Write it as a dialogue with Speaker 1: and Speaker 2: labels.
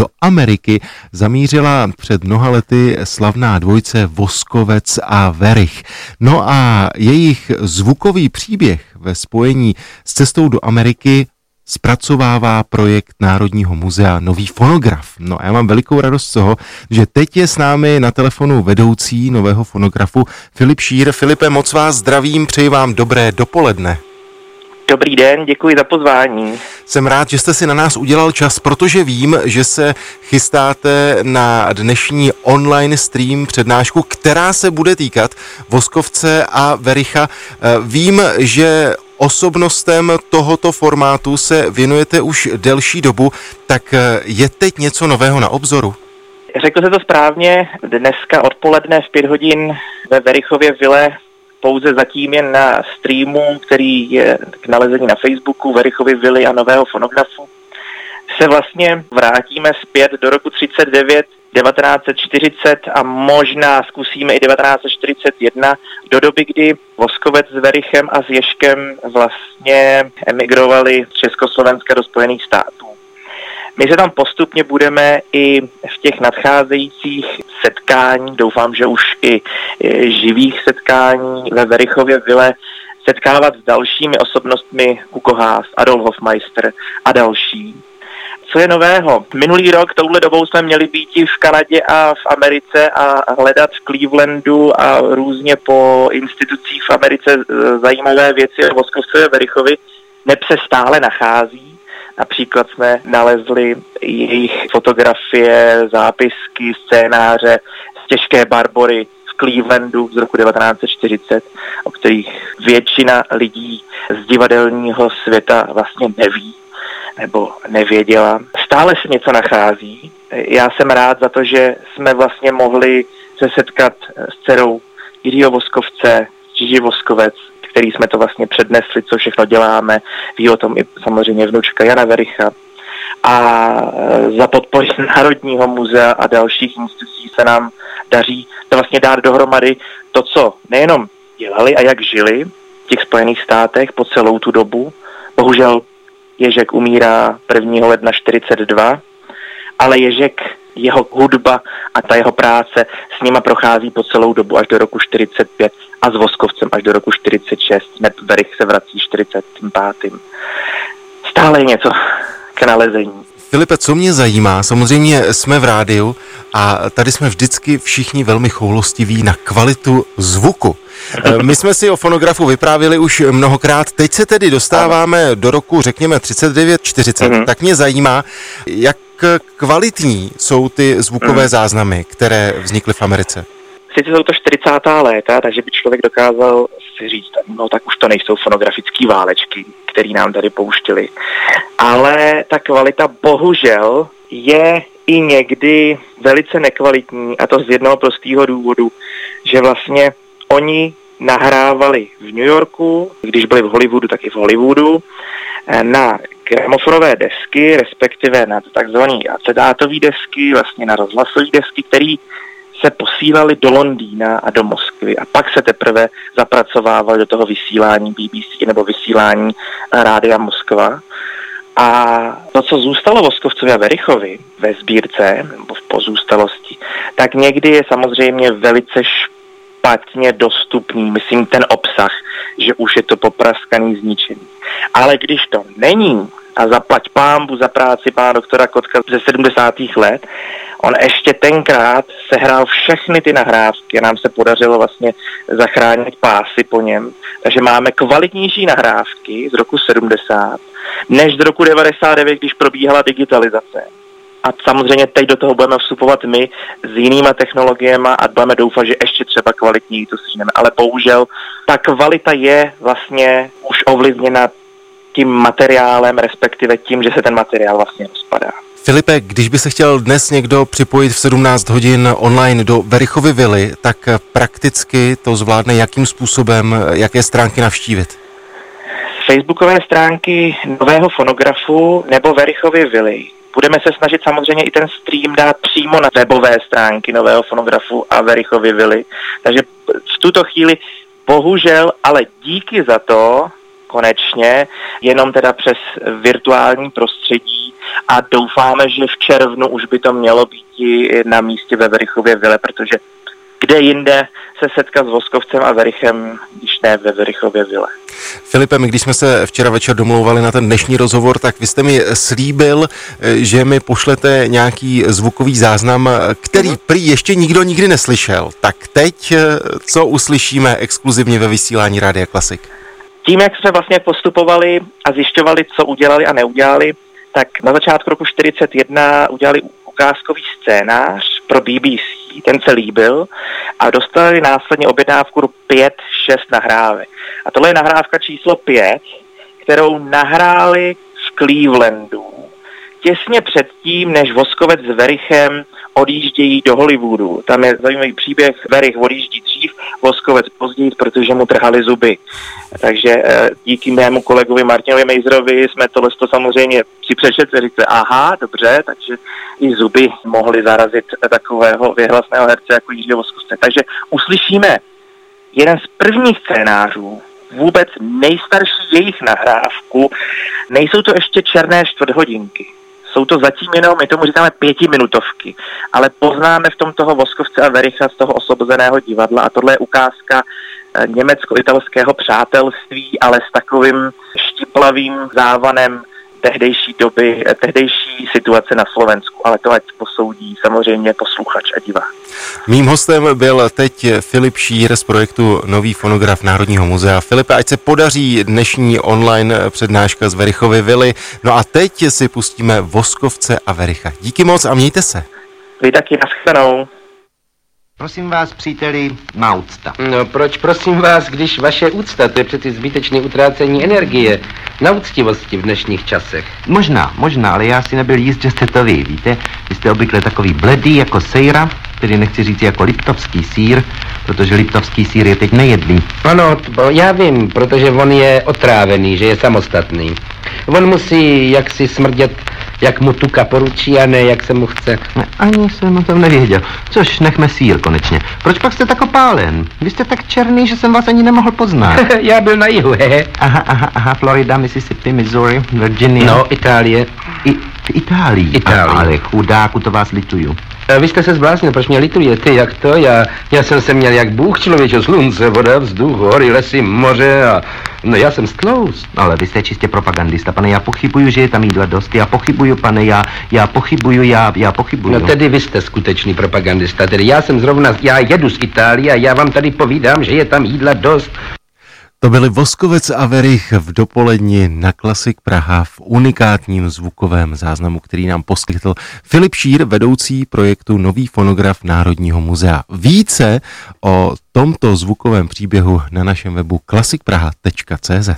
Speaker 1: Do Ameriky zamířila před mnoha lety slavná dvojce Voskovec a Verich. No a jejich zvukový příběh ve spojení s cestou do Ameriky zpracovává projekt Národního muzea Nový fonograf. No a já mám velikou radost z toho, že teď je s námi na telefonu vedoucí nového fonografu Filip Šír. Filipe, moc vás zdravím, přeji vám dobré dopoledne.
Speaker 2: Dobrý den, děkuji za pozvání.
Speaker 1: Jsem rád, že jste si na nás udělal čas, protože vím, že se chystáte na dnešní online stream přednášku, která se bude týkat Voskovce a Vericha. Vím, že osobnostem tohoto formátu se věnujete už delší dobu, tak je teď něco nového na obzoru?
Speaker 2: Řekl se to správně, dneska odpoledne v pět hodin ve Verichově vile pouze zatím jen na streamu, který je k nalezení na Facebooku, Verichovy vily a nového fonografu, se vlastně vrátíme zpět do roku 39, 1940 a možná zkusíme i 1941, do doby, kdy Voskovec s Verichem a s Ješkem vlastně emigrovali z Československa do Spojených států. My se tam postupně budeme i v těch nadcházejících setkání, doufám, že už i živých setkání ve Verichově vile, setkávat s dalšími osobnostmi Hugo Haas, Adolf Hofmeister a další. Co je nového? Minulý rok touhle dobou jsme měli být i v Kanadě a v Americe a hledat v Clevelandu a různě po institucích v Americe zajímavé věci o Voskovcově Verichovi. Neb se stále nachází Například jsme nalezli jejich fotografie, zápisky, scénáře z těžké Barbory v Clevelandu z roku 1940, o kterých většina lidí z divadelního světa vlastně neví nebo nevěděla. Stále se něco nachází. Já jsem rád za to, že jsme vlastně mohli se setkat s dcerou Jiřího Voskovce, Čiži Voskovec, který jsme to vlastně přednesli, co všechno děláme. Ví o tom i samozřejmě vnučka Jana Vericha. A e, za podpory Národního muzea a dalších institucí se nám daří to vlastně dát dohromady to, co nejenom dělali a jak žili v těch Spojených státech po celou tu dobu. Bohužel Ježek umírá 1. ledna 42, ale Ježek jeho hudba a ta jeho práce s nima prochází po celou dobu až do roku 45 a s Voskovcem až do roku 46. Hned Verich se vrací 45. Stále je něco k nalezení.
Speaker 1: Filipe, co mě zajímá, samozřejmě jsme v rádiu a tady jsme vždycky všichni velmi choulostiví na kvalitu zvuku. My jsme si o fonografu vyprávěli už mnohokrát, teď se tedy dostáváme do roku, řekněme, 39-40, mm-hmm. tak mě zajímá, jak kvalitní jsou ty zvukové mm. záznamy, které vznikly v Americe?
Speaker 2: Sice jsou to 40. léta, takže by člověk dokázal si říct, no tak už to nejsou fonografické válečky, které nám tady pouštili. Ale ta kvalita bohužel je i někdy velice nekvalitní a to z jednoho prostého důvodu, že vlastně oni nahrávali v New Yorku, když byli v Hollywoodu, tak i v Hollywoodu, na gramofonové desky, respektive na takzvané acetátové desky, vlastně na rozhlasové desky, které se posílali do Londýna a do Moskvy a pak se teprve zapracovávali do toho vysílání BBC nebo vysílání Rádia Moskva. A to, co zůstalo Voskovcovi a Verichovi ve sbírce nebo v pozůstalosti, tak někdy je samozřejmě velice špatně dostupný, myslím ten obsah, že už je to popraskaný, zničený. Ale když to není, a zaplať pámbu za práci pana doktora Kotka ze 70. let. On ještě tenkrát sehrál všechny ty nahrávky a nám se podařilo vlastně zachránit pásy po něm. Takže máme kvalitnější nahrávky z roku 70 než z roku 99, když probíhala digitalizace. A samozřejmě teď do toho budeme vstupovat my s jinýma technologiemi a budeme doufat, že ještě třeba kvalitní to sežneme. Ale bohužel ta kvalita je vlastně už ovlivněna tím materiálem, respektive tím, že se ten materiál vlastně rozpadá.
Speaker 1: Filipe, když by se chtěl dnes někdo připojit v 17 hodin online do Verichovy vily, tak prakticky to zvládne jakým způsobem, jaké stránky navštívit?
Speaker 2: Facebookové stránky nového fonografu nebo Verichovy vily. Budeme se snažit samozřejmě i ten stream dát přímo na webové stránky nového fonografu a Verichovy vily. Takže v tuto chvíli bohužel, ale díky za to konečně, jenom teda přes virtuální prostředí a doufáme, že v červnu už by to mělo být na místě ve Verichově vile, protože kde jinde se setkat s Voskovcem a Verichem, když ne ve Verichově vile.
Speaker 1: Filipe, my když jsme se včera večer domlouvali na ten dnešní rozhovor, tak vy jste mi slíbil, že mi pošlete nějaký zvukový záznam, který mhm. prý ještě nikdo nikdy neslyšel. Tak teď co uslyšíme exkluzivně ve vysílání Rádia Klasik?
Speaker 2: Tím, jak jsme vlastně postupovali a zjišťovali, co udělali a neudělali, tak na začátku roku 41 udělali ukázkový scénář pro BBC, ten se líbil a dostali následně objednávku 5-6 nahrávek. A tohle je nahrávka číslo 5, kterou nahráli v Clevelandu těsně předtím, než Voskovec s Verichem odjíždějí do Hollywoodu. Tam je zajímavý příběh, Verich odjíždí dřív, Voskovec později, protože mu trhali zuby. Takže eh, díky mému kolegovi Martinovi Mejzrovi jsme tohle to samozřejmě si přečetli říkali, aha, dobře, takže i zuby mohly zarazit takového vyhlasného herce jako Jiřího Voskovce. Takže uslyšíme jeden z prvních scénářů, vůbec nejstarší jejich nahrávku, nejsou to ještě černé čtvrthodinky jsou to zatím jenom, my tomu říkáme pětiminutovky, ale poznáme v tom toho Voskovce a Vericha z toho osvobozeného divadla a tohle je ukázka eh, německo-italského přátelství, ale s takovým štiplavým závanem tehdejší doby, eh, tehdejší situace na Slovensku, ale to ať posoudí samozřejmě posluchač a divák.
Speaker 1: Mým hostem byl teď Filip Šír z projektu Nový fonograf Národního muzea. Filipe, ať se podaří dnešní online přednáška z Verichovy vily. No a teď si pustíme Voskovce a Vericha. Díky moc a mějte se.
Speaker 2: Vy taky, naschledanou.
Speaker 3: Prosím vás, příteli, má úcta.
Speaker 4: No proč prosím vás, když vaše úcta, to je přeci zbytečné utrácení energie na úctivosti v dnešních časech.
Speaker 3: Možná, možná, ale já si nebyl jíst, že jste to vy, víte? Vy jste obvykle takový bledý jako sejra, tedy nechci říct jako liptovský sír, protože liptovský sír je teď nejedlý.
Speaker 4: Ano, já vím, protože on je otrávený, že je samostatný. On musí jaksi smrdět jak mu tuka poručí a ne jak se mu chce.
Speaker 3: Ne, ani jsem o tom nevěděl. Což nechme sír konečně. Proč pak jste tak opálen? Vy jste tak černý, že jsem vás ani nemohl poznat.
Speaker 4: Já byl na jihu, hehe.
Speaker 3: Aha, aha, aha, Florida, Mississippi, Missouri, Virginia.
Speaker 4: No, Itálie.
Speaker 3: I, v Itálii.
Speaker 4: Itálii.
Speaker 3: Ale chudáku, to vás lituju.
Speaker 4: Vy jste se zbláznil, proč mě litujete, jak to? Já, já jsem se měl jak Bůh člověče, slunce, voda, vzduch, hory, lesy, moře a... No já jsem stlous.
Speaker 3: Ale vy jste čistě propagandista, pane, já pochybuju, že je tam jídla dost, já pochybuju, pane, já, já pochybuju, já, já pochybuju.
Speaker 4: No tedy vy jste skutečný propagandista, tedy já jsem zrovna, já jedu z Itálie a já vám tady povídám, že je tam jídla dost.
Speaker 1: To byli Voskovec a Verich v dopoledni na Klasik Praha v unikátním zvukovém záznamu, který nám poskytl Filip Šír, vedoucí projektu Nový fonograf Národního muzea. Více o tomto zvukovém příběhu na našem webu klasikpraha.cz.